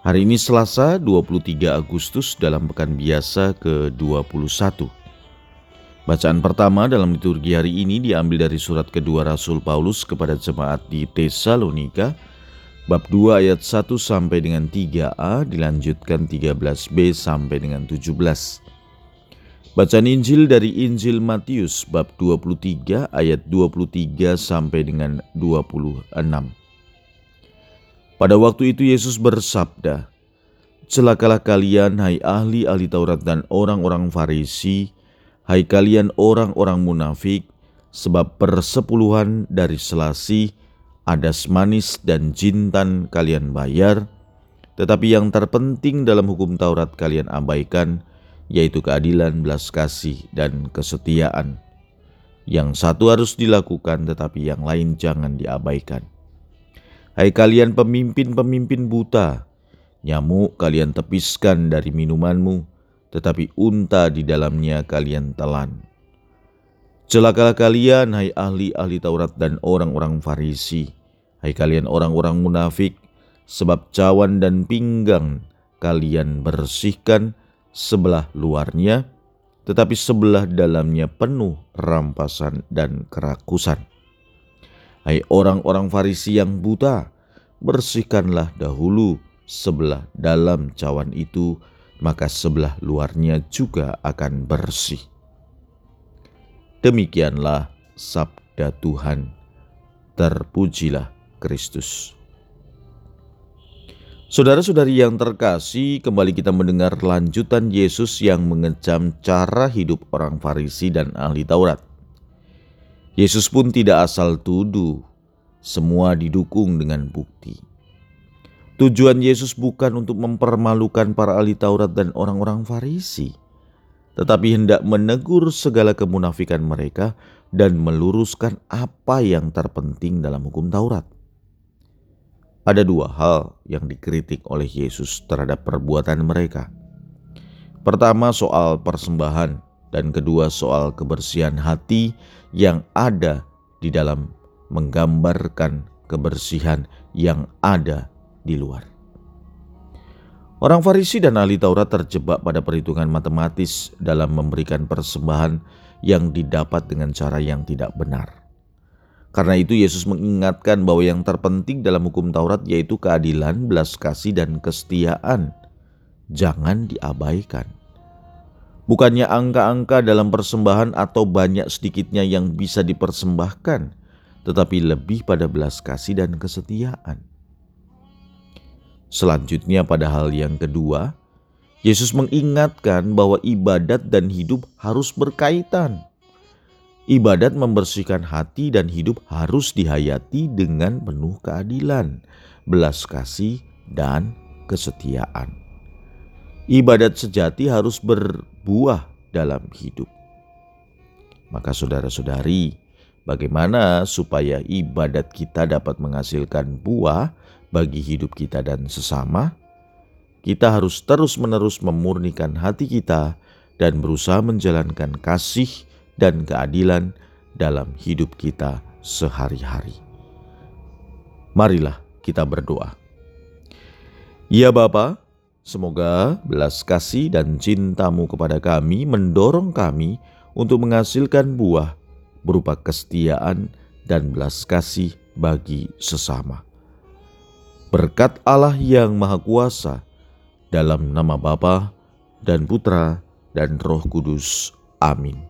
Hari ini Selasa 23 Agustus dalam pekan biasa ke-21. Bacaan pertama dalam liturgi hari ini diambil dari surat kedua Rasul Paulus kepada jemaat di Tesalonika bab 2 ayat 1 sampai dengan 3a dilanjutkan 13b sampai dengan 17. Bacaan Injil dari Injil Matius bab 23 ayat 23 sampai dengan 26. Pada waktu itu Yesus bersabda, Celakalah kalian, hai ahli-ahli Taurat dan orang-orang Farisi, hai kalian orang-orang munafik, sebab persepuluhan dari selasi, adas manis dan jintan kalian bayar, tetapi yang terpenting dalam hukum Taurat kalian abaikan, yaitu keadilan, belas kasih, dan kesetiaan. Yang satu harus dilakukan, tetapi yang lain jangan diabaikan. Hai kalian pemimpin-pemimpin buta, nyamuk kalian tepiskan dari minumanmu, tetapi unta di dalamnya kalian telan. Celakalah kalian, hai ahli-ahli Taurat dan orang-orang Farisi, hai kalian orang-orang munafik, sebab cawan dan pinggang kalian bersihkan sebelah luarnya, tetapi sebelah dalamnya penuh rampasan dan kerakusan. Hai orang-orang Farisi yang buta, bersihkanlah dahulu sebelah dalam cawan itu, maka sebelah luarnya juga akan bersih. Demikianlah sabda Tuhan. Terpujilah Kristus. Saudara-saudari yang terkasih, kembali kita mendengar lanjutan Yesus yang mengecam cara hidup orang Farisi dan ahli Taurat. Yesus pun tidak asal tuduh, semua didukung dengan bukti. Tujuan Yesus bukan untuk mempermalukan para ahli Taurat dan orang-orang Farisi, tetapi hendak menegur segala kemunafikan mereka dan meluruskan apa yang terpenting dalam hukum Taurat. Ada dua hal yang dikritik oleh Yesus terhadap perbuatan mereka. Pertama, soal persembahan, dan kedua, soal kebersihan hati yang ada di dalam menggambarkan kebersihan yang ada di luar. Orang Farisi dan ahli Taurat terjebak pada perhitungan matematis dalam memberikan persembahan yang didapat dengan cara yang tidak benar. Karena itu Yesus mengingatkan bahwa yang terpenting dalam hukum Taurat yaitu keadilan, belas kasih, dan kesetiaan. Jangan diabaikan. Bukannya angka-angka dalam persembahan atau banyak sedikitnya yang bisa dipersembahkan, tetapi lebih pada belas kasih dan kesetiaan. Selanjutnya, pada hal yang kedua, Yesus mengingatkan bahwa ibadat dan hidup harus berkaitan. Ibadat membersihkan hati dan hidup harus dihayati dengan penuh keadilan, belas kasih, dan kesetiaan. Ibadat sejati harus berbuah dalam hidup. Maka, saudara-saudari, bagaimana supaya ibadat kita dapat menghasilkan buah bagi hidup kita dan sesama? Kita harus terus-menerus memurnikan hati kita dan berusaha menjalankan kasih dan keadilan dalam hidup kita sehari-hari. Marilah kita berdoa. Ya Bapa, Semoga belas kasih dan cintamu kepada kami mendorong kami untuk menghasilkan buah berupa kesetiaan dan belas kasih bagi sesama. Berkat Allah yang Maha Kuasa, dalam nama Bapa dan Putra dan Roh Kudus. Amin.